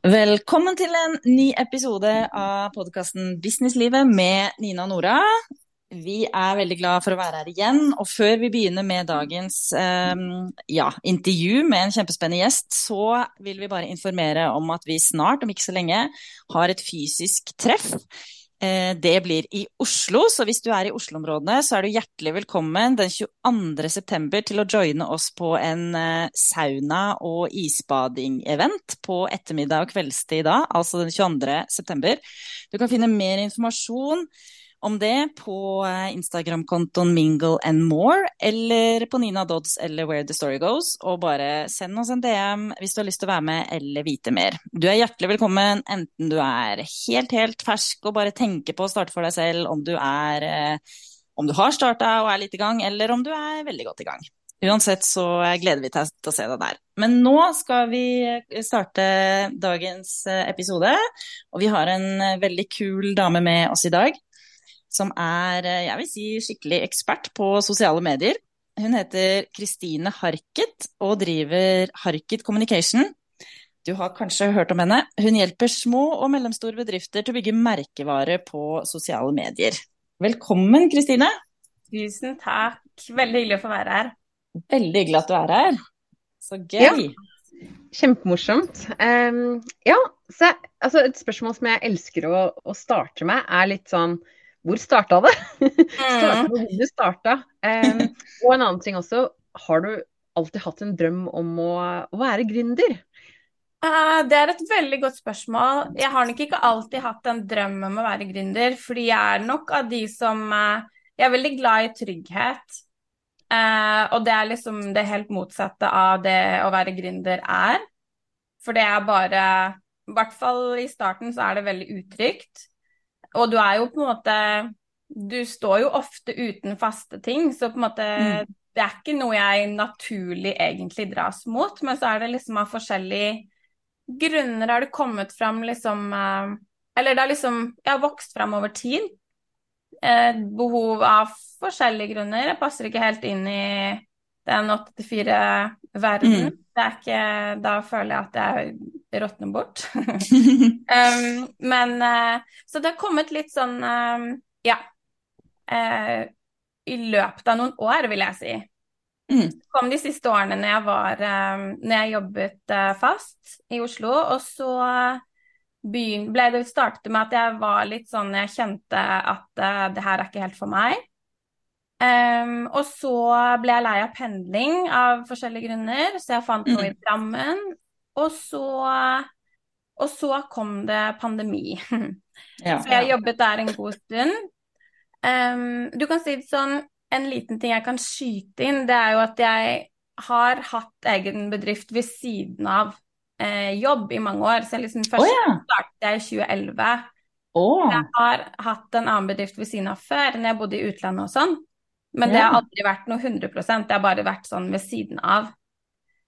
Velkommen til en ny episode av podkasten Businesslivet med Nina og Nora. Vi er veldig glad for å være her igjen. Og før vi begynner med dagens eh, ja, intervju med en kjempespennende gjest, så vil vi bare informere om at vi snart, om ikke så lenge, har et fysisk treff det blir i Oslo, så hvis du er i Oslo-områdene, så er du hjertelig velkommen den 22.9. til å joine oss på en eh, sauna- og isbading-event på ettermiddag og kveldstid da, altså den 22.9. Du kan finne mer informasjon om det på eh, Instagram-kontoen Mingle and More, eller på Nina Dodds eller Where the Story Goes. Og bare send oss en DM hvis du har lyst til å være med eller vite mer. Du er hjertelig velkommen enten du er helt, helt fersk og bare tenker på å starte for deg selv, om du er eh, om du har starta og er litt i gang, eller om du er veldig godt i gang. Uansett så gleder vi oss til å se deg der. Men nå skal vi starte dagens eh, episode, og vi har en veldig kul dame med oss i dag som er eh, jeg vil si, skikkelig ekspert på sosiale medier. Hun heter Kristine Harket og driver Harket Communication. Du har kanskje hørt om henne. Hun hjelper små og mellomstore bedrifter til å bygge merkevare på sosiale medier. Velkommen, Kristine. Tusen takk. Veldig hyggelig å få være her. Veldig hyggelig at du er her. Så gøy. Ja. Kjempemorsomt. Um, ja, så, altså, et spørsmål som jeg elsker å, å starte med, er litt sånn hvor starta det? starta hvor du starta. Um, og en annen ting også, har du alltid hatt en drøm om å, å være gründer? Uh, det er et veldig godt spørsmål. Jeg har nok ikke alltid hatt en drøm om å være gründer, fordi jeg er nok av de som uh, Jeg er veldig glad i trygghet. Uh, og det er liksom det helt motsatte av det å være gründer er. For det er bare I hvert fall i starten så er det veldig utrygt. Og du er jo på en måte Du står jo ofte uten faste ting, så på en måte mm. Det er ikke noe jeg naturlig egentlig dras mot, men så er det liksom av forskjellige grunner har det kommet fram liksom eh, Eller det har liksom Jeg har vokst fram over tid. Eh, behov av forskjellige grunner. Jeg passer ikke helt inn i den 8-4-verden. Mm. Det er ikke Da føler jeg at jeg råtner bort. um, men uh, Så det har kommet litt sånn um, Ja. Uh, I løpet av noen år, vil jeg si. Mm. Det kom de siste årene når jeg, var, um, når jeg jobbet uh, fast i Oslo. Og så ble det startet med at jeg var litt sånn Jeg kjente at det her er ikke helt for meg. Um, og så ble jeg lei av pendling av forskjellige grunner, så jeg fant noe i mm. Drammen. Og så, og så kom det pandemi. Ja, så jeg jobbet der en god stund. Um, du kan si det sånn, en liten ting jeg kan skyte inn, det er jo at jeg har hatt egen bedrift ved siden av eh, jobb i mange år. Så jeg liksom først oh, ja. startet jeg i 2011. Oh. Jeg har hatt en annen bedrift ved siden av før, når jeg bodde i utlandet og sånn. Men det har aldri vært noe 100% det har bare vært sånn ved siden av.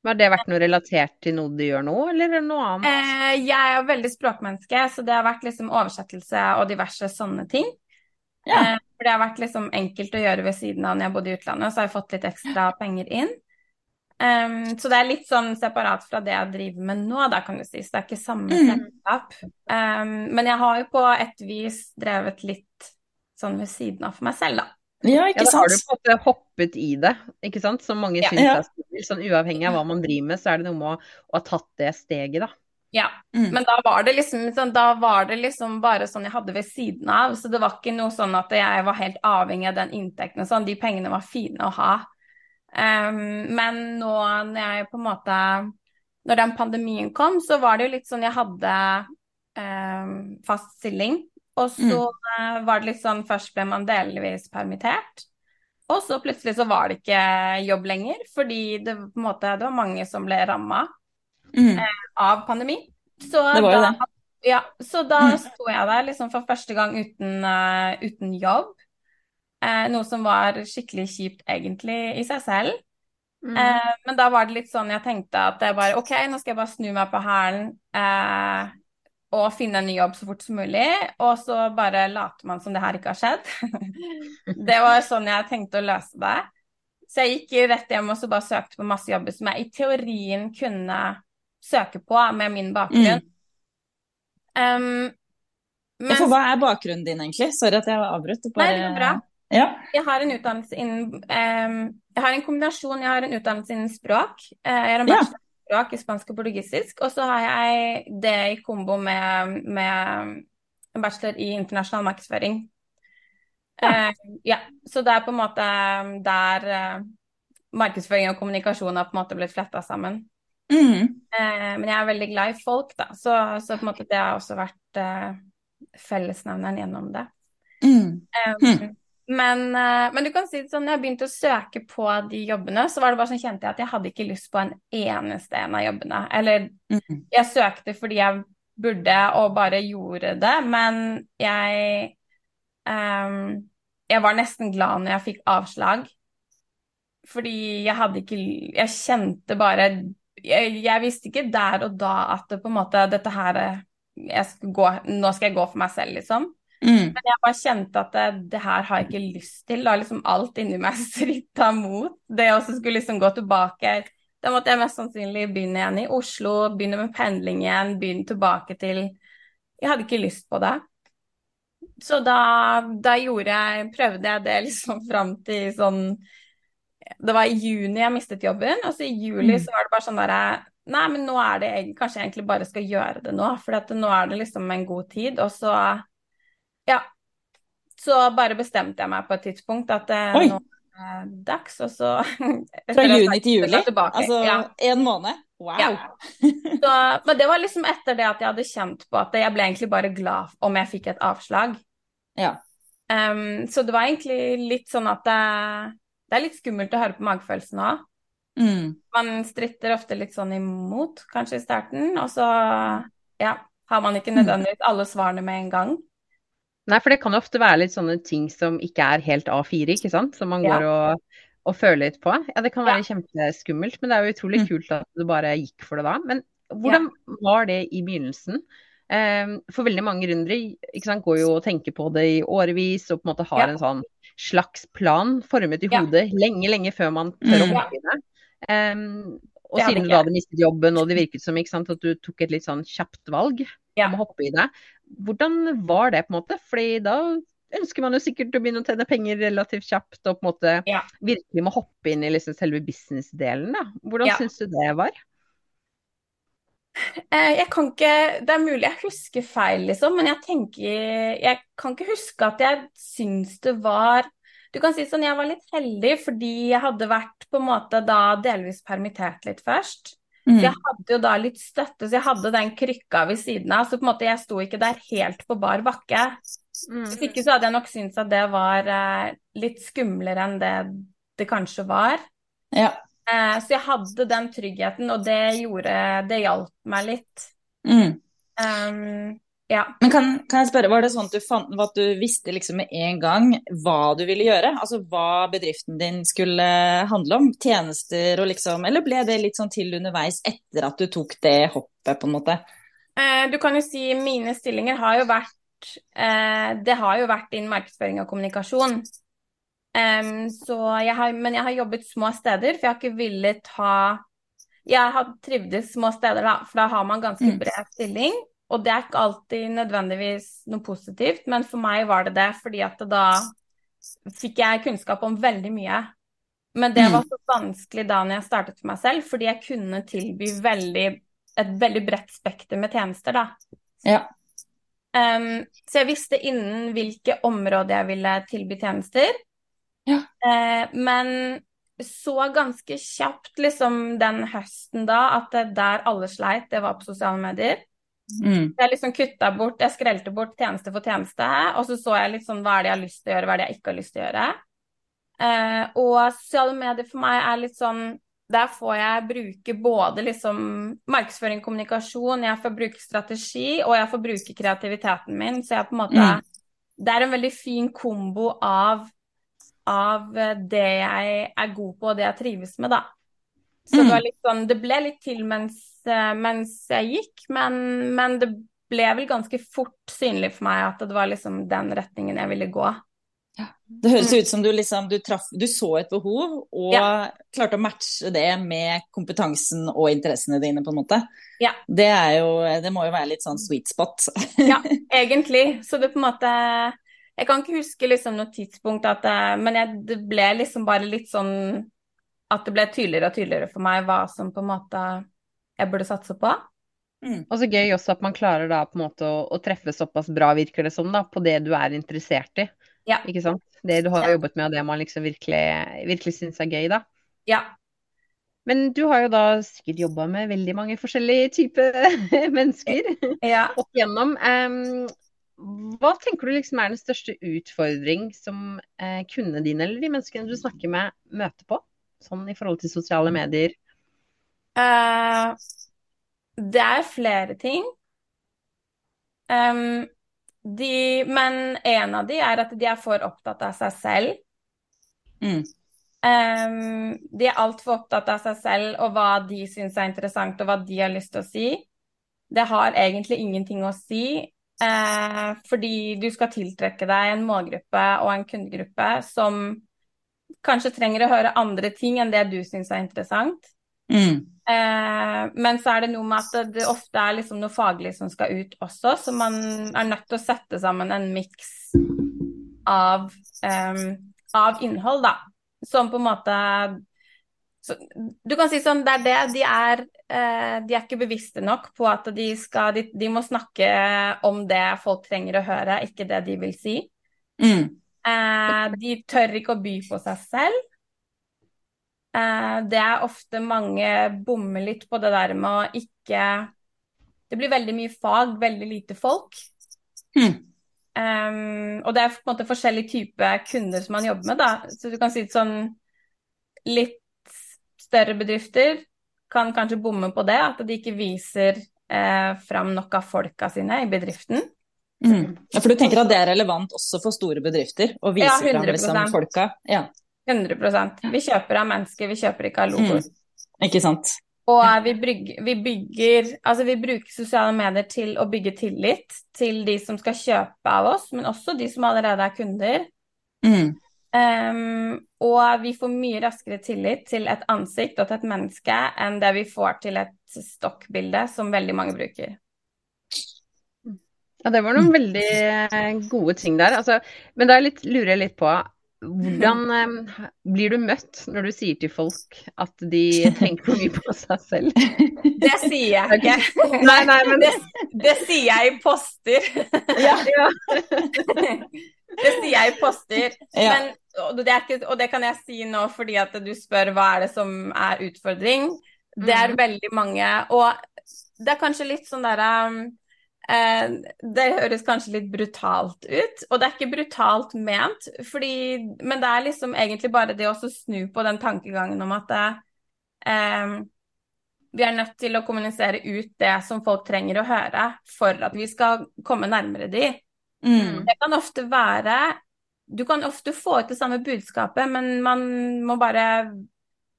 Har det vært noe relatert til noe du gjør nå, eller noe annet? Eh, jeg er veldig språkmenneske, så det har vært liksom oversettelse og diverse sånne ting. Ja. Eh, for det har vært liksom enkelt å gjøre ved siden av når jeg bodde i utlandet, så har jeg fått litt ekstra penger inn. Um, så det er litt sånn separat fra det jeg driver med nå, da kan du si. Så det er ikke samme mm. selskap. Um, men jeg har jo på et vis drevet litt sånn ved siden av for meg selv, da. Ja, ikke ja, da har du på en måte hoppet i det, ikke sant. Som mange ja. syns er skummelt. Sånn uavhengig av hva man driver med, så er det noe med å, å ha tatt det steget, da. Ja, mm. men da var det liksom sånn, da var det liksom bare sånn jeg hadde ved siden av. Så det var ikke noe sånn at jeg var helt avhengig av den inntekten og sånn. De pengene var fine å ha. Um, men nå når jeg på en måte Når den pandemien kom, så var det jo litt sånn jeg hadde um, fast stilling. Og så mm. var det litt sånn Først ble man delvis permittert. Og så plutselig så var det ikke jobb lenger, fordi det, på en måte, det var mange som ble ramma mm. eh, av pandemi. Så det var jo det. Ja, så da mm. sto jeg der liksom for første gang uten, uh, uten jobb. Eh, noe som var skikkelig kjipt egentlig i seg selv. Mm. Eh, men da var det litt sånn jeg tenkte at jeg bare OK, nå skal jeg bare snu meg på hælen. Eh, og finne en ny jobb så fort som mulig. Og så bare later man som det her ikke har skjedd. det var sånn jeg tenkte å løse det. Så jeg gikk rett hjem og så bare søkte på masse jobber som jeg i teorien kunne søke på med min bakgrunn. Mm. Um, men... For hva er bakgrunnen din, egentlig? Sorry at jeg avbrøt. Bare... Nei, det går bra. Ja. Jeg har en utdannelse innen um, Jeg har en kombinasjon. Jeg har en utdannelse innen språk. Uh, jeg har en bachelor språk i spansk og portugisisk. Og så har jeg det i kombo med, med bachelor i internasjonal markedsføring. Ja. Uh, ja. Så det er på en måte der uh, markedsføring og kommunikasjon har på en måte blitt fletta sammen. Mm. Uh, men jeg er veldig glad i folk, da. Så, så på en måte det har også vært fellesnevneren gjennom det. Mm. Um, men, men, du kan si det sånn, når jeg begynte å søke på de jobbene, så var det bare sånn kjente jeg at jeg hadde ikke lyst på en eneste en av jobbene. Eller mm. jeg søkte fordi jeg burde og bare gjorde det, men jeg um, Jeg var nesten glad når jeg fikk avslag. Fordi jeg hadde ikke Jeg kjente bare jeg, jeg, visste ikke der og da at det på en måte Dette her skal gå, Nå skal jeg gå for meg selv, liksom. Mm. Men jeg bare kjente at det, det, her har jeg ikke lyst til. Da liksom alt inni meg stritta mot. Det å skulle liksom gå tilbake da måtte jeg mest sannsynlig begynne igjen i Oslo, begynne med pendling igjen, begynne tilbake til Jeg hadde ikke lyst på det. Så da, da gjorde jeg, prøvde jeg det liksom fram til sånn Det var i juni jeg mistet jobben, og så i juli mm. så var det bare sånn derre Nei, men nå er det kanskje jeg egentlig bare skal gjøre det nå, for nå er det liksom en god tid. Og så. Så bare bestemte jeg meg på et tidspunkt at det Oi. nå eh, dags, og så Fra juni til juli? Altså ja. en måned? Wow. Ja. Så, men det var liksom etter det at jeg hadde kjent på at jeg ble egentlig bare glad om jeg fikk et avslag. Ja. Um, så det var egentlig litt sånn at det, det er litt skummelt å høre på magefølelsen òg. Mm. Man stritter ofte litt sånn imot, kanskje i starten, og så ja, har man ikke nødvendigvis alle svarene med en gang. Nei, for det kan ofte være litt sånne ting som ikke er helt A4, ikke sant. Som man går og, og føler litt på. Ja, det kan være ja. kjempeskummelt, men det er jo utrolig mm. kult at du bare gikk for det da. Men hvordan ja. var det i begynnelsen? Um, for veldig mange gründere går jo og tenker på det i årevis og på en måte har en sånn slags plan formet i hodet lenge, lenge før man tør å mm. hoppe i det. Um, og det siden du hadde mistet jobben og det virket som sant, at du tok et litt sånn kjapt valg om å hoppe i det, hvordan var det, på en måte? Fordi da ønsker man jo sikkert å begynne å tjene penger relativt kjapt, og på en måte ja. virkelig må hoppe inn i liksom selve businessdelen. da. Hvordan ja. syns du det var? Eh, jeg kan ikke Det er mulig jeg husker feil, liksom, men jeg tenker Jeg kan ikke huske at jeg syns det var Du kan si sånn, jeg var litt heldig fordi jeg hadde vært på en måte da delvis permittert litt først. Mm. Så jeg hadde jo da litt støtte, så jeg hadde den krykka ved siden av. Så på en måte jeg sto ikke der helt på bar bakke. Mm. Hvis ikke så hadde jeg nok syntes at det var eh, litt skumlere enn det det kanskje var. Ja. Eh, så jeg hadde den tryggheten, og det gjorde Det hjalp meg litt. Mm. Um, ja. Men kan, kan, jeg spørre, var det sånn at du, fant, at du visste liksom med en gang hva du ville gjøre? Altså hva bedriften din skulle handle om? Tjenester og liksom Eller ble det litt sånn til underveis etter at du tok det hoppet, på en måte? Eh, du kan jo si mine stillinger har jo vært eh, Det har jo vært innen markedsføring og kommunikasjon. Så jeg har, men jeg har jobbet små steder, for jeg har ikke villet ha Jeg har trivdes små steder, da, for da har man ganske mm. bred stilling. Og det er ikke alltid nødvendigvis noe positivt, men for meg var det det fordi at da fikk jeg kunnskap om veldig mye. Men det mm. var så vanskelig da når jeg startet for meg selv, fordi jeg kunne tilby veldig, et veldig bredt spekter med tjenester, da. Ja. Um, så jeg visste innen hvilke områder jeg ville tilby tjenester. Ja. Uh, men så ganske kjapt liksom den høsten da at det der alle sleit, det var på sosiale medier. Mm. Jeg liksom kutta bort, jeg skrelte bort tjeneste for tjeneste, og så så jeg litt sånn hva er det jeg har lyst til å gjøre, hva er det jeg ikke har lyst til å gjøre. Eh, og sosiale medier for meg er litt sånn Der får jeg bruke både liksom markedsføring, kommunikasjon, jeg får bruke strategi, og jeg får bruke kreativiteten min. Så jeg på en måte mm. Det er en veldig fin kombo av, av det jeg er god på, og det jeg trives med, da. Så mm. det, sånn, det ble litt til mens Eh, mens jeg gikk, men, men, det ble vel ganske fort synlig for meg at det var liksom den retningen jeg ville gå. Det høres ut som du liksom du, traff, du så et behov og Ja. klarte å matche det med kompetansen og interessene dine, på en måte. Ja. Det jo Det må jo være litt sånn sweet spot. Ja, egentlig. Så det på en måte Jeg kan ikke huske liksom noe tidspunkt at Men jeg, det ble liksom bare litt sånn At det ble tydeligere og tydeligere for meg hva som på en måte jeg burde satse på. Og så gøy også at man klarer da på en måte å, å treffe såpass bra, virker det som, da, på det du er interessert i. Ja. Ikke sant? Det du har Ja. jobbet med, og det man liksom virkelig, virkelig syns er gøy, da. Ja. Men du har jo da sikkert jobba med veldig mange forskjellige typer mennesker ja. opp igjennom. Um, hva tenker du liksom er den største utfordring som eh, kundene dine, eller de menneskene du snakker med, møter på? Sånn i forhold til sosiale medier. Uh, det er flere ting. Um, de, men en av de er at de er for opptatt av seg selv. Mm. Um, de er altfor opptatt av seg selv og hva de syns er interessant, og hva de har lyst til å si. Det har egentlig ingenting å si, uh, fordi du skal tiltrekke deg en målgruppe og en kundegruppe som kanskje trenger å høre andre ting enn det du syns er interessant. Mm. Eh, men så er det noe med at det, ofte er liksom noe faglig som skal ut også, så man er nødt til å sette sammen en miks av, em, av innhold, da. Som på en måte så, Du kan si sånn, det er det. De er, eh, de er ikke bevisste nok på at de skal de, de må snakke om det folk trenger å høre, ikke det de vil si. Mm. Eh, de tør ikke å by på seg selv. Eh, det er ofte mange bommer litt på det der med å ikke Det blir veldig mye fag, veldig lite folk. Mm. Um, og det er på en måte forskjellige typer kunder som man jobber med, da. Så du kan si det sånn Litt større bedrifter kan kanskje bomme på det, at de ikke viser eh, fram nok av folka sine i bedriften. Mm. Ja, for du tenker at det er relevant også for store bedrifter? Å vise Ja, fram 100%. liksom, folka? Ja, 100% Vi kjøper av mennesker, vi kjøper ikke av logoer. ikke sant? Og vi, brygger, vi bygger Altså, vi bruker sosiale medier til å bygge tillit til de som skal kjøpe av oss, men også de som allerede er kunder. Mm. Um, og vi får mye raskere tillit til et ansikt og til et menneske enn det vi får til et stokkbilde, som veldig mange bruker. Ja, det var noen veldig eh, gode ting der. Altså, men da lurer jeg litt på hvordan eh, blir du møtt når du sier til folk at de tenker for mye på seg selv? Det sier jeg ikke. Nei, nei, men Det, det sier jeg i poster. ja. Det sier jeg i poster. Ja. Men, og, det er ikke, og det kan jeg si nå fordi at du spør hva er det som er utfordring. Det er Mhm. veldig mange, og det er kanskje litt sånn derre eh, Det høres kanskje litt brutalt ut, og det er ikke brutalt ment, fordi, men det er liksom egentlig bare det å snu på den tankegangen om at eh, vi er nødt til å kommunisere ut det som folk trenger å høre for at vi skal komme nærmere de. Mm. Det kan ofte være Du kan ofte få ut det samme budskapet, men man må bare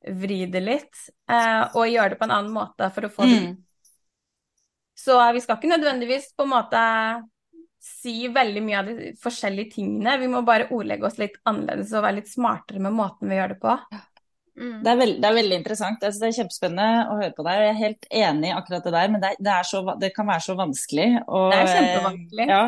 vri det litt eh, og gjøre det på en annen måte for å få det Mm. Så vi skal ikke nødvendigvis på en måte si veldig mye av de forskjellige tingene. Vi må bare ordlegge oss litt annerledes og være litt smartere med måten vi gjør det på. Mm. Det er, veld, det er veldig interessant. Synes det er kjempespennende å høre på deg. Jeg er helt enig i akkurat det der, men det, er, det, så, det kan være så vanskelig. Og, Det er eh, kjempevanskelig. Ja,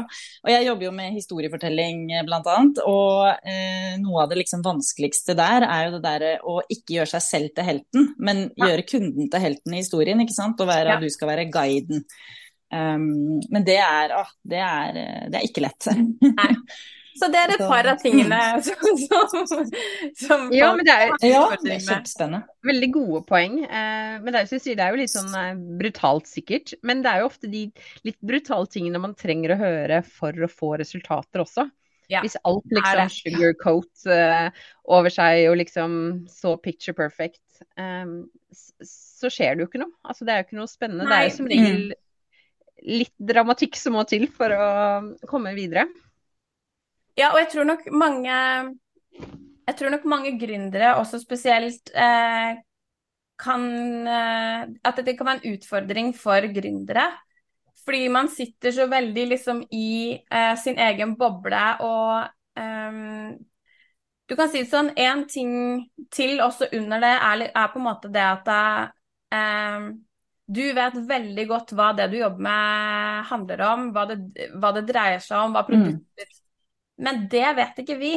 og jeg jobber jo med historiefortelling bl.a. blant annet, og eh, noe av det liksom vanskeligste der er jo det der eh, å ikke gjøre seg selv til helten, men Ja. gjøre kunden til helten i historien, ikke sant? Og være, Ja. du skal være guiden. Um, men det er, å, det er, eh, det er ikke lett. Så det er et par av tingene som, som, som Ja, men det er ja, det er kjempespennende. veldig gode poeng. Eh, men det er, sier, det er jo litt sånn eh, brutalt sikkert. Men det er jo ofte de litt brutale tingene man trenger å høre for å få resultater også. Ja, Hvis alt er liksom sugarcoat eh, over seg og liksom så picture perfect, så skjer det jo ikke noe. Altså det er jo ikke noe spennende. Det er jo som regel litt dramatikk som må til for å komme videre. Ja, og jeg tror nok mange Jeg tror nok mange gründere også spesielt eh, kan eh, At det kan være en utfordring for gründere. Fordi man sitter så veldig liksom i eh, sin egen boble og um, Du kan si det sånn, én ting til også under det er, er, på en måte det at um, du vet veldig godt hva det du jobber med handler om, hva det, hva det dreier seg om, hva produktet mm. Men det vet ikke vi.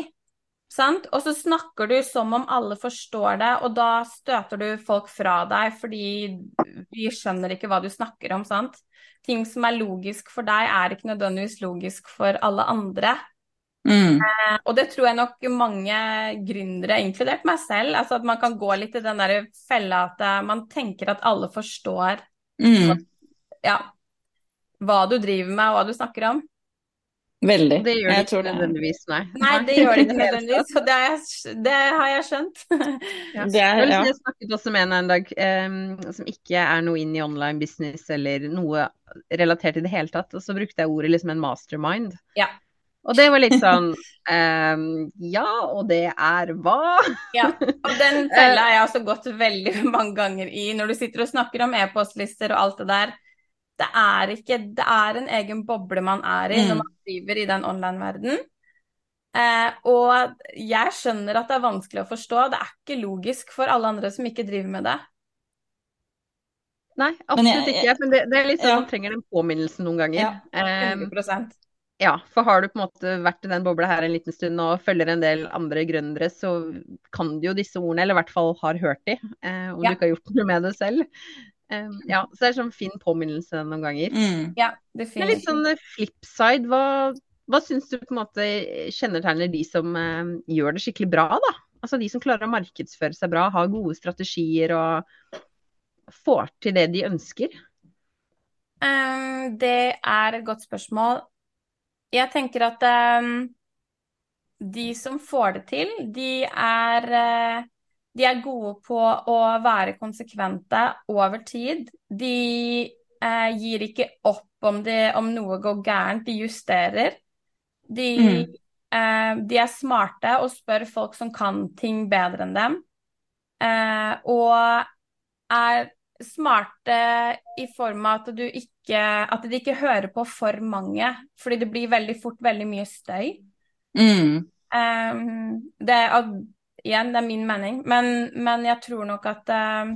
Sant? Og så snakker du som om alle forstår det, og da støter du folk fra deg fordi vi skjønner ikke hva du snakker om, sant. Ting som er logisk for deg, er ikke nødvendigvis logisk for alle andre. Mm. Eh, og det tror jeg nok mange gründere, inkludert meg selv, altså at man kan gå litt i den der fella at eh, man tenker at alle forstår mm. ja, hva du driver med og hva du snakker om. Veldig. Det gjør det ikke nødvendigvis, nei. Nei, det gjør det ikke nødvendigvis, og det, det har jeg skjønt. ja. Det er, ja. Jeg snakket også med en en dag um, som ikke er noe inn i online business eller noe relatert i det hele tatt, og så brukte jeg ordet liksom en mastermind. Ja. Og det var litt sånn um, Ja, og det er hva? ja, og den fella har jeg også gått veldig mange ganger i når du sitter og snakker om e-postlister og alt det der det er ikke Det er en egen boble man er i mm. når man driver i den online-verden. Eh, og jeg skjønner at det er vanskelig å forstå. Det er ikke logisk for alle andre som ikke driver med det. Nei, absolutt ikke. Men det, det er litt sånn ja. man trenger den påminnelsen noen ganger. Ja, 100 um, ja, for har du på en måte vært i den bobla her en liten stund og følger en del andre gründere, så kan du jo disse ordene, eller i hvert fall har hørt de, eh, om ja. du ikke har gjort noe med det selv. Um, ja, så det er sånn fin påminnelse noen ganger. Mm. Ja, det er litt sånn flip flipside. Hva, hva syns du på en måte kjennetegner de som uh, gjør det skikkelig bra, da? Altså de som klarer å markedsføre seg bra, har gode strategier og får til det de ønsker? Um, det er et godt spørsmål. Jeg tenker at um, de som får det til, de er uh, de er gode på å være konsekvente over tid. De eh, gir ikke opp om, det, om, noe går gærent, de justerer. De, mm. eh, de, er smarte og spør folk som kan ting bedre enn dem. Eh, og er smarte i form av at, du ikke, at de ikke hører på for mange, fordi det blir veldig fort veldig mye støy. Mm. Um, det, igjen, det er min mening, men, men jeg tror nok at uh,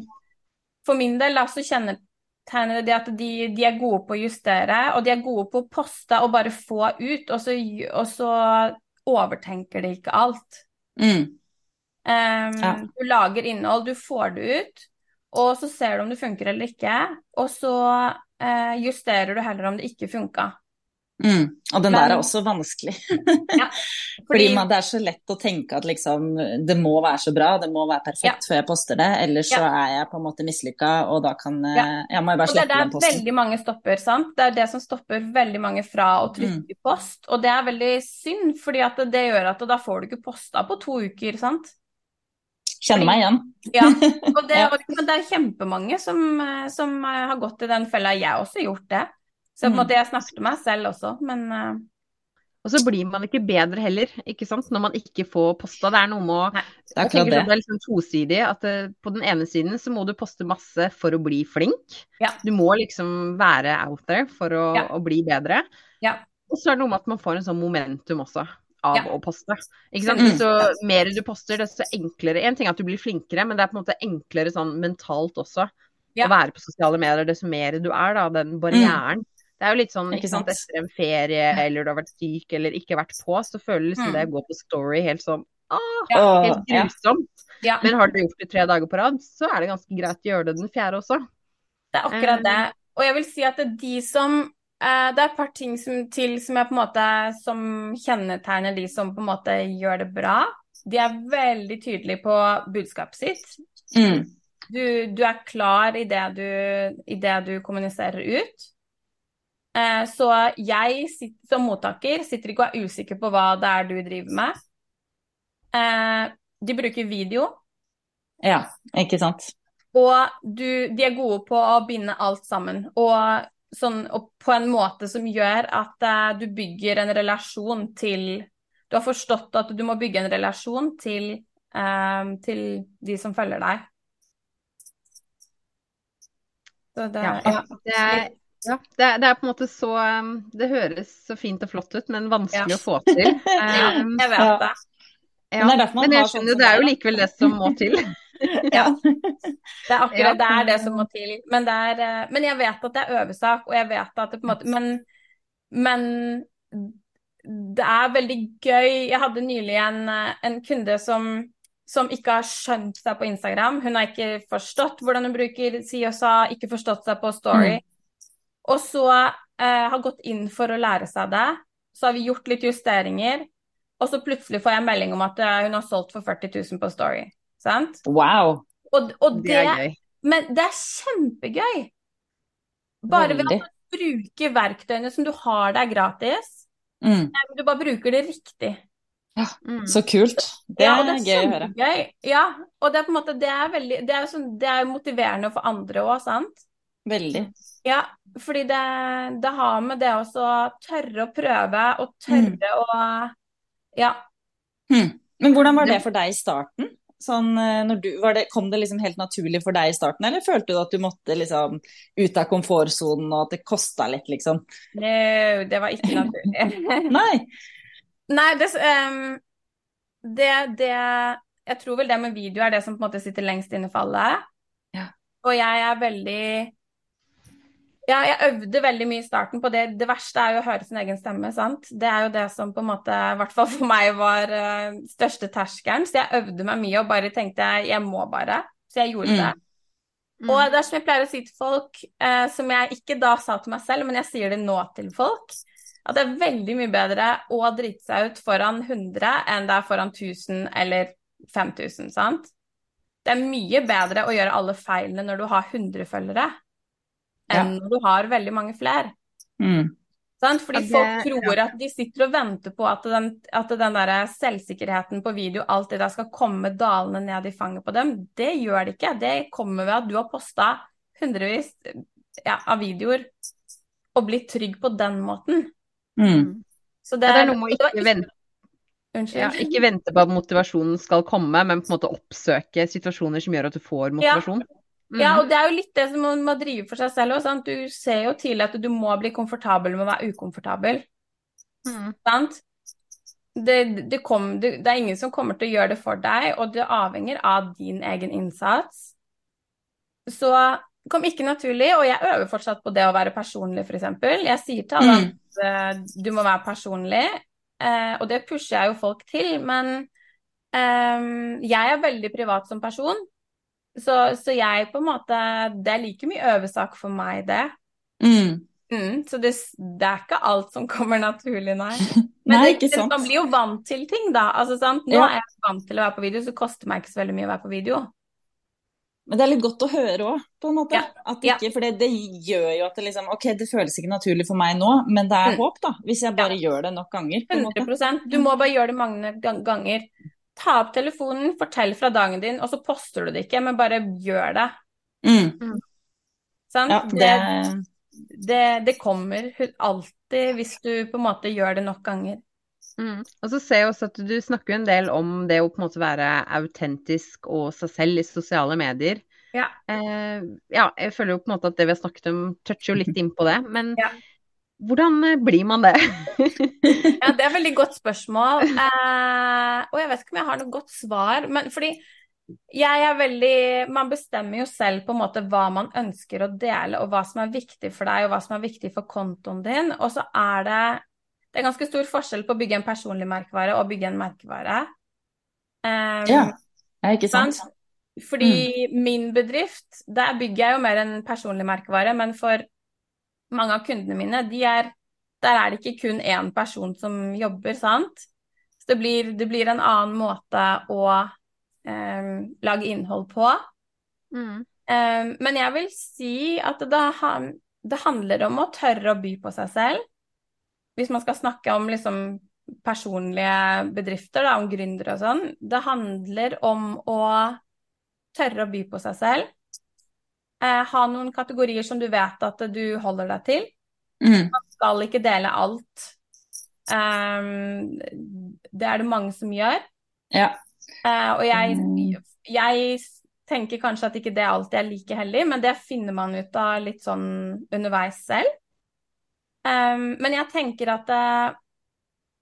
For min del da, så kjennetegner det at de, de, er gode på å justere, og de er gode på å poste og bare få ut, og så, og så overtenker de ikke alt. Mm. Um, ja. Du lager innhold, du får det ut, og så ser du om det funker eller ikke, og så uh, justerer du heller om det ikke funka. Mm. Og den Men, der er også vanskelig. ja, fordi, fordi man, det er så lett å tenke at liksom, det må være så bra, det må være perfekt ja. før jeg poster det, ellers ja. så er jeg på en måte mislykka, og da kan ja. jeg må jeg bare slette den posten. Det er veldig mange stopper, sant. Det er det som stopper veldig mange fra å trykke mm. post, og det er veldig synd, fordi at det gjør at da får du ikke posta på to uker, sant. Kjenner meg igjen. ja, og det, og det er kjempemange som, som har gått i den fella. Jeg har også gjort det. Så på en måte jeg snakker til meg selv også, men uh... Og så blir man ikke bedre heller, ikke sant, når man ikke får posta. Det er noe med å Nei, det er, jeg det. det er liksom tosidig. At uh, på den ene siden så må du poste masse for å bli flink. Ja. Du må liksom være out there for å, ja. å bli bedre. Ja. Og så er det noe med at man får en sånn momentum også av å poste. Ikke sant? Mm. Så mer du poster, desto enklere. En ting er at du blir flinkere, men det er på en måte enklere sånn mentalt også. Å være på sosiale medier, desto mer du er, da, den barrieren. Mm. Det er jo litt sånn ikke sant, etter en ferie eller du har vært syk eller ikke vært på, så føler liksom mm. det å gå på Story helt sånn ah, ja, helt grusomt. Ja. Men har du gjort det tre dager på rad, så er det ganske greit å gjøre det den fjerde også. Det er akkurat det. Eh. Og jeg vil si at det er de som eh, Det er et par ting som, til som er på en måte som kjennetegner de som på en måte gjør det bra. De er veldig tydelige på budskapet sitt. Mm. Du, du, er klar i det du, i det du kommuniserer ut. Eh, så jeg som mottaker sitter ikke og er usikker på hva det er du driver med. Eh, de bruker video. Ja, ikke sant. Og du, de er gode på å binde alt sammen. Og, sånn, og på en måte som gjør at uh, du bygger en relasjon til Du har forstått at du må bygge en relasjon til, til de som følger deg. Så det, ja, ja. det er Ja, det er, det er på en måte så um, Det høres så fint og flott ut, men vanskelig Ja. å få til. Um, jeg vet det. ja. Men det Men jeg sånn skjønner som det er jo likevel det som må til. Ja. Det er akkurat det er det som må til. Men, det er, eh, men jeg vet at det er øvesak, og jeg vet at det på en måte Men, men det er veldig gøy. Jeg hadde nylig en, eh, en kunde som, som ikke har skjønt seg på Instagram. Hun har ikke forstått hvordan hun bruker si og sa, ikke forstått seg på Story. Og så eh, har gått inn for å lære seg det. Så har vi gjort litt justeringer. Og så plutselig får jeg melding om at eh, hun har solgt for 40 000 på Story. Sant? Wow. Og, og Det er gøy. men det er kjempegøy. Bare ved Veldig. at du bruker verktøyene som du har der gratis. Mm. Du bare bruker det riktig. Mm. Så kult. Det Ja, det er gøy å høre. Ja, og det er på en måte det er veldig Det er, sånn, det er motiverende for andre òg, sant? Veldig. Ja, fordi det, det har med det å tørre å prøve og tørre å Ja. Mm. Men hvordan var det for deg i starten? Sånn, eh, du, var det, kom det liksom helt naturlig for deg i starten, eller følte du at du måtte liksom ut av komfortsonen og at det kosta litt, liksom? No, det var ikke naturlig. Nei. Nei, det, um, det, det Jeg tror vel det med video er det som på en måte sitter lengst inne for alle. Ja. Og jeg er veldig Ja, jeg øvde veldig mye i starten på det. Det verste er jo å høre sin egen stemme, sant. Det er jo det som på en måte, i hvert fall for meg, var uh, største terskelen. Så jeg øvde meg mye og bare tenkte jeg må bare. Så jeg gjorde Mm. det. Og det er som jeg pleier å si til folk, uh, som jeg ikke da sa til meg selv, men jeg sier det nå til folk, at det er veldig mye bedre å drite seg ut foran 100 enn det er foran 1000 eller 5000, sant? Det er mye bedre å gjøre alle feilene når du har 100 følgere, enn når du har veldig mange flere. Mm. Sant? Fordi det- folk tror at de sitter og venter på at den, at den der selvsikkerheten på video, alt det der skal komme dalende ned i fanget på dem. Det gjør det ikke. Det kommer ved at du har posta hundrevis ja, av videoer og blitt trygg på den måten. Mm. Så det, Ja, det er noe med å ikke vente, Unnskyld. ja, ikke vente på at motivasjonen skal komme, men på en måte oppsøke situasjoner som gjør at du får motivasjon. Ja, og det er jo litt det som man må drive for seg selv òg. Du ser jo tidlig at du må bli komfortabel med å være ukomfortabel. Mm. Sant? Det, det, kom, det, det er ingen som kommer til å gjøre det for deg, og det avhenger av din egen innsats. Så kom ikke naturlig, og jeg øver fortsatt på det å være personlig, f.eks. Jeg sier til alle Mm. at uh, du må være personlig, uh, og det pusher jeg jo folk til, men um, jeg er veldig privat som person. Så, så jeg på en måte Det er like mye øvesak for meg, det. Mm. Mm, så det, det er ikke alt som kommer naturlig, nei. Men Nei, det, sant. man blir jo vant til ting, da. Altså, sant? Nå Ja. er jeg vant til å være på video, så koster meg ikke så veldig mye å være på video. Men det er litt godt å høre òg, på en måte. Ja. Ja. ikke, for det, det gjør jo at det liksom Ok, det føles ikke naturlig for meg nå, men det er Mm. håp, da. Hvis jeg bare gjør det nok ganger. På en måte. 100 Du må bare gjøre det mange ganger. Ta opp telefonen, fortell fra dagen din, og så poster du det ikke, men bare gjør det. Mm. Sant? Ja, det det, det, kommer alltid hvis du på en måte gjør det nok ganger. Mm. Og så ser jeg også at du snakker en del om det å på en måte være autentisk og seg selv i sosiale medier. Ja. Eh, ja, jeg føler jo på en måte at det vi har snakket om, toucher jo litt inn på det. Men Ja. Hvordan eh, blir man det? Ja, det er et veldig godt spørsmål. Eh, og jeg vet ikke om jeg har noe godt svar. Men fordi jeg er veldig Man bestemmer jo selv på en måte hva man ønsker å dele, og hva som er viktig for deg, og hva som er viktig for kontoen din. Og så er det Det er ganske stor forskjell på å bygge en personlig merkevare og bygge en merkevare. Um, Ja. er ikke sant? Sant? Fordi min bedrift, der bygger jeg jo mer en personlig merkevare, men for mange av kundene mine, de er, der er det ikke kun én person som jobber, sant? Så det blir, det blir en annen måte å eh, lage innhold på. Mm. Eh, men jeg vil si at det, det handler om å tørre å by på seg selv. Hvis man skal snakke om liksom personlige bedrifter, da, om gründere og sånn. Det handler om å tørre å by på seg selv. Eh, ha noen kategorier som du vet at du holder deg til. Mm. Skal ikke dele alt. Um, det er det mange som gjør. Ja. Uh, og jeg, jeg tenker kanskje at ikke det alltid er like heldig, men det finner man ut av litt sånn underveis selv. Um, men jeg tenker at det,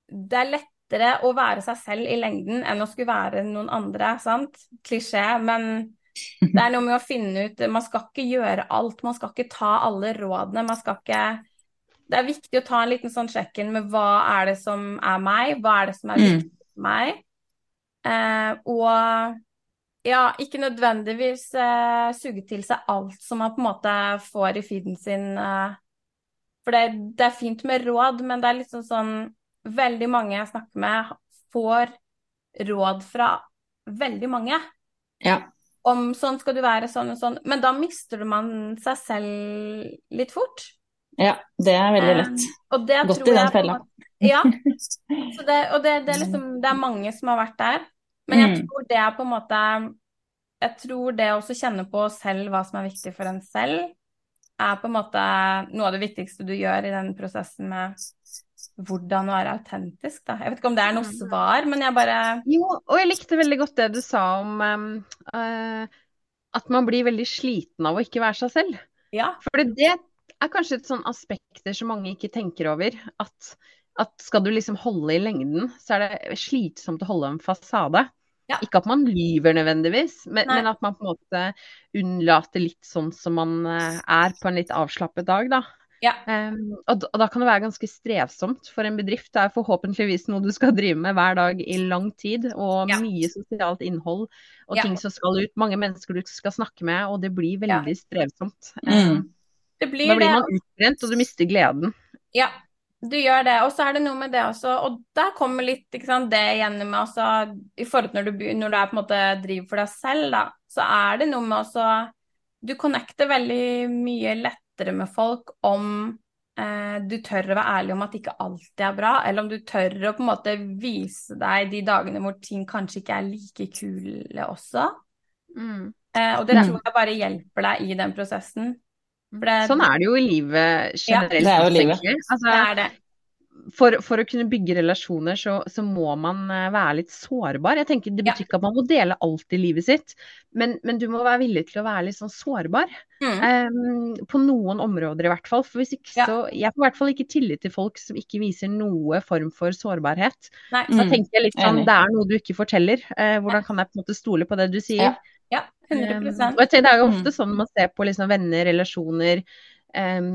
det, er lettere å være seg selv i lengden enn å skulle være noen andre, sant? Klisjé, men det er noe med å finne ut Man skal ikke gjøre alt, man skal ikke ta alle rådene, man skal ikke Det er viktig å ta en liten sånn check-in med hva er det som er meg, hva er det som er mm. viktig for meg. Eh, og ja, ikke nødvendigvis eh, suge til seg alt som man på en måte får i feeden sin. Eh, for det, det, er fint med råd, men det er liksom sånn Veldig mange jeg snakker med, får råd fra veldig mange. Ja. Om sånn skal du være, sånn og sånn. Men da mister man seg selv litt fort. Ja, det er veldig lett. Um, Godt i den fella. Ja. Det, og det, det, er liksom, det er mange som har vært der. Men jeg mm. tror det er på en måte Jeg tror det å kjenne på selv hva som er viktig for en selv, er på en måte noe av det viktigste du gjør i den prosessen med hvordan å være autentisk, da. Jeg vet ikke om det er noe svar, men jeg bare Jo, og jeg likte veldig godt det du sa om um, uh, at man blir veldig sliten av å ikke være seg selv. Ja. For det er kanskje et sånn aspekter som mange ikke tenker over. At, at skal du liksom holde i lengden, så er det slitsomt å holde en fasade. Ja. Ikke at man lyver nødvendigvis, men, men, at man på en måte unnlater litt sånn som man eh, er på en litt avslappet dag, da. Ja. Um, og, og, da kan det være ganske strevsomt for en bedrift. Det er forhåpentligvis noe du skal drive med hver dag i lang tid, og ja. mye sosialt innhold og ja. ting som skal ut. Mange mennesker du skal snakke med, og det blir veldig strevsomt. Mm. det blir da blir man utbrent, og du mister gleden. Ja, du gjør det. Og så er det noe med det også, og der kommer litt sant, det igjennom med altså, I forhold til når du, når du er måte driver for deg selv, da, så er det noe med også Du connecter veldig mye lettere med folk om eh, du tør å være ærlig om at ikke alltid er bra, eller om du tør å på en måte vise deg de dagene hvor ting kanskje ikke er like kule også. Mm. Eh, og det mm. tror jeg bare hjelper deg i den prosessen. Det, sånn er det jo i livet generelt. Ja, det er jo livet. Altså, det er det. For, for, å kunne bygge relasjoner, så, så, må man eh, være litt sårbar. Jeg tenker Det betyr ikke at man må dele alt i livet sitt, men, men, du må være villig til å være litt sånn sårbar. Mm. Um, på noen områder i hvert fall. For hvis ikke ja. så Jeg får i hvert fall ikke tillit til folk som ikke viser noe form for sårbarhet. Nei. Så mm. tenker jeg litt sånn, det er noe du ikke forteller. Uh, hvordan kan jeg på en måte stole på det du sier? Ja. Ja, 100 um, og jeg tenker, Det er jo ofte mm. sånn man ser på liksom venner, relasjoner, um,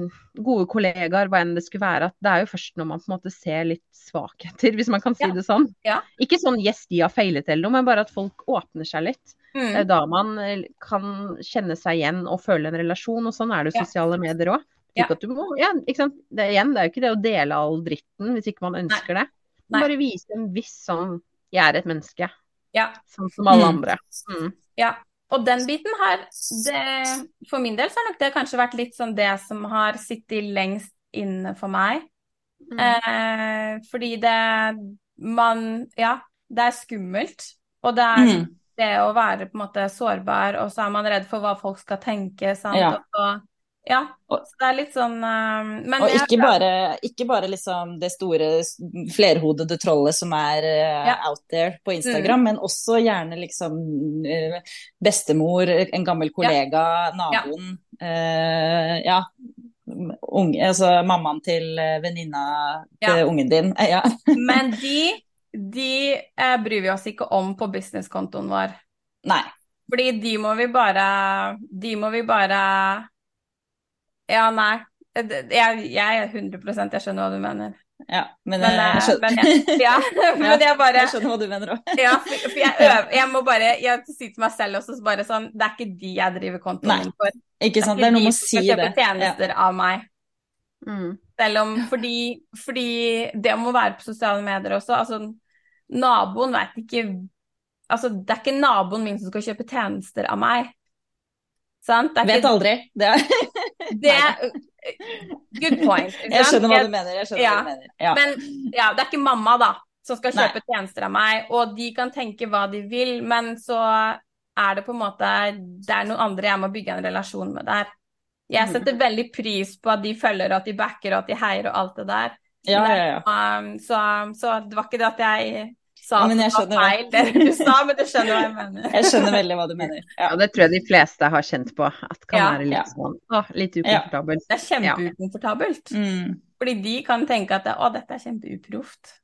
gode kollegaer, hva enn det skulle være, at det er jo først når man på en måte ser litt svakheter, hvis man kan si ja. det sånn. Ja. Ikke sånn 'yes, de har feilet' eller noe, men bare at folk åpner seg litt. Mm. Er da man eh, kan kjenne seg igjen og føle en relasjon, og sånn er det jo sosiale medier òg. Ja. Det, igjen, det er jo ikke det å dele all dritten hvis ikke man ønsker Nei. det. Nei. Bare vise en viss sånn 'jeg er et menneske', ja. sånn som alle mm. andre. Mm. Ja, og den biten her, det, for min del så har nok det kanskje vært litt sånn det som har sittet lengst inne for meg. Mm. Eh, fordi det man Ja, det er skummelt. Og det er mm. det å være på en måte sårbar, og så er man redd for hva folk skal tenke. Sant? Ja. Og, ja, så det er litt sånn uh, Og ikke, bare, ikke, bare, liksom det store flerhodede trollet som er uh, ja. out there på Instagram, mm. men også gjerne liksom uh, bestemor, en gammel kollega, ja. naboen. ja. Unge, altså mammaen til venninna til ungen din. ja. men de, de bryr vi oss ikke om på businesskontoen vår. Nei. Fordi de må vi bare De må vi bare ja, nei. Jeg, jeg er 100 jeg skjønner hva du mener. Ja, men, men, jeg, skjønner. Men ja, men jeg bare Jeg skjønner hva du mener òg. ja, for, for jeg, øver, jeg må bare Jeg sier til meg selv også bare sånn Det er ikke de jeg driver kontoen min for. Ikke sant, det er, noe med å si det. Det er ikke de som kjøper tjenester ja. av meg. Mm. Selv om fordi, fordi det må være på sosiale medier også. Altså, naboen vet ikke Altså, det er ikke naboen min som skal kjøpe tjenester av meg. Sant? Vet ikke, aldri. Det er, det er Good point. Jeg skjønner hva du mener. Jeg skjønner ja. hva du mener. Ja. Men ja, det er ikke mamma, da, som skal kjøpe Nei. tjenester av meg. Og de kan tenke hva de vil, men så er det på en måte Det er noen andre jeg må bygge en relasjon med der. Jeg mm. setter veldig pris på at de følger, og at de backer, og at de heier og alt det der. Ja, ja, ja. Um, så, så, det var ikke det at jeg sa Ja, jeg skjønner feil, det du sa, men du skjønner hva jeg mener. Jeg skjønner veldig hva du mener. Ja. Ja, det tror jeg de fleste har kjent på. At kan Ja, være litt ja. sånn å, litt ukomfortabelt. Det er kjempeukomfortabelt. Mm. Fordi de kan tenke at det, å, dette er kjempeuproft.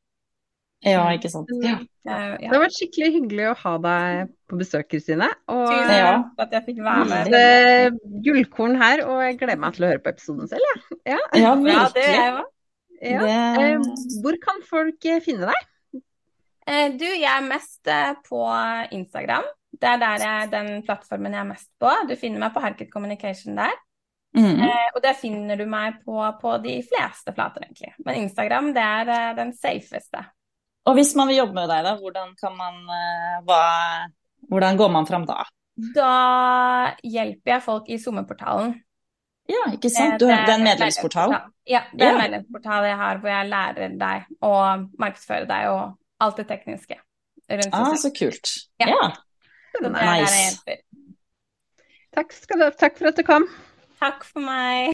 ja, ikke sant. Ja. Eh, Det Ja. har vært skikkelig hyggelig å ha deg på besøk, Kristine. Og Tusen Ja. takk for at jeg fikk være med. Uh, gullkorn her, og jeg gleder meg til å høre på episoden selv, jeg. Ja. ja, Ja, det er virkelig. jeg. Ja. Det... Eh, hvor kan folk finne deg? Eh, Du, jeg er mest eh, på Instagram. Det er der jeg, den plattformen jeg er mest på. Du finner meg på Harket Communication der. Mm. Eh, Og der finner du meg på, på de fleste plater, egentlig. Men Instagram, det er eh, den safeste. Og hvis man vil jobbe med deg, da, hvordan kan man eh, hva, Hvordan går man fram da? Da hjelper jeg folk i sommerportalen. Ja, ikke sant? Du, det er en medlemsportal? Ja, det er en medlemsportal jeg har hvor jeg lærer deg å markedsføre deg og alt det tekniske rundt Ah, så kult. Ja. Ja. Så Nice. Takk, skal du, takk for at du kom. Takk for meg.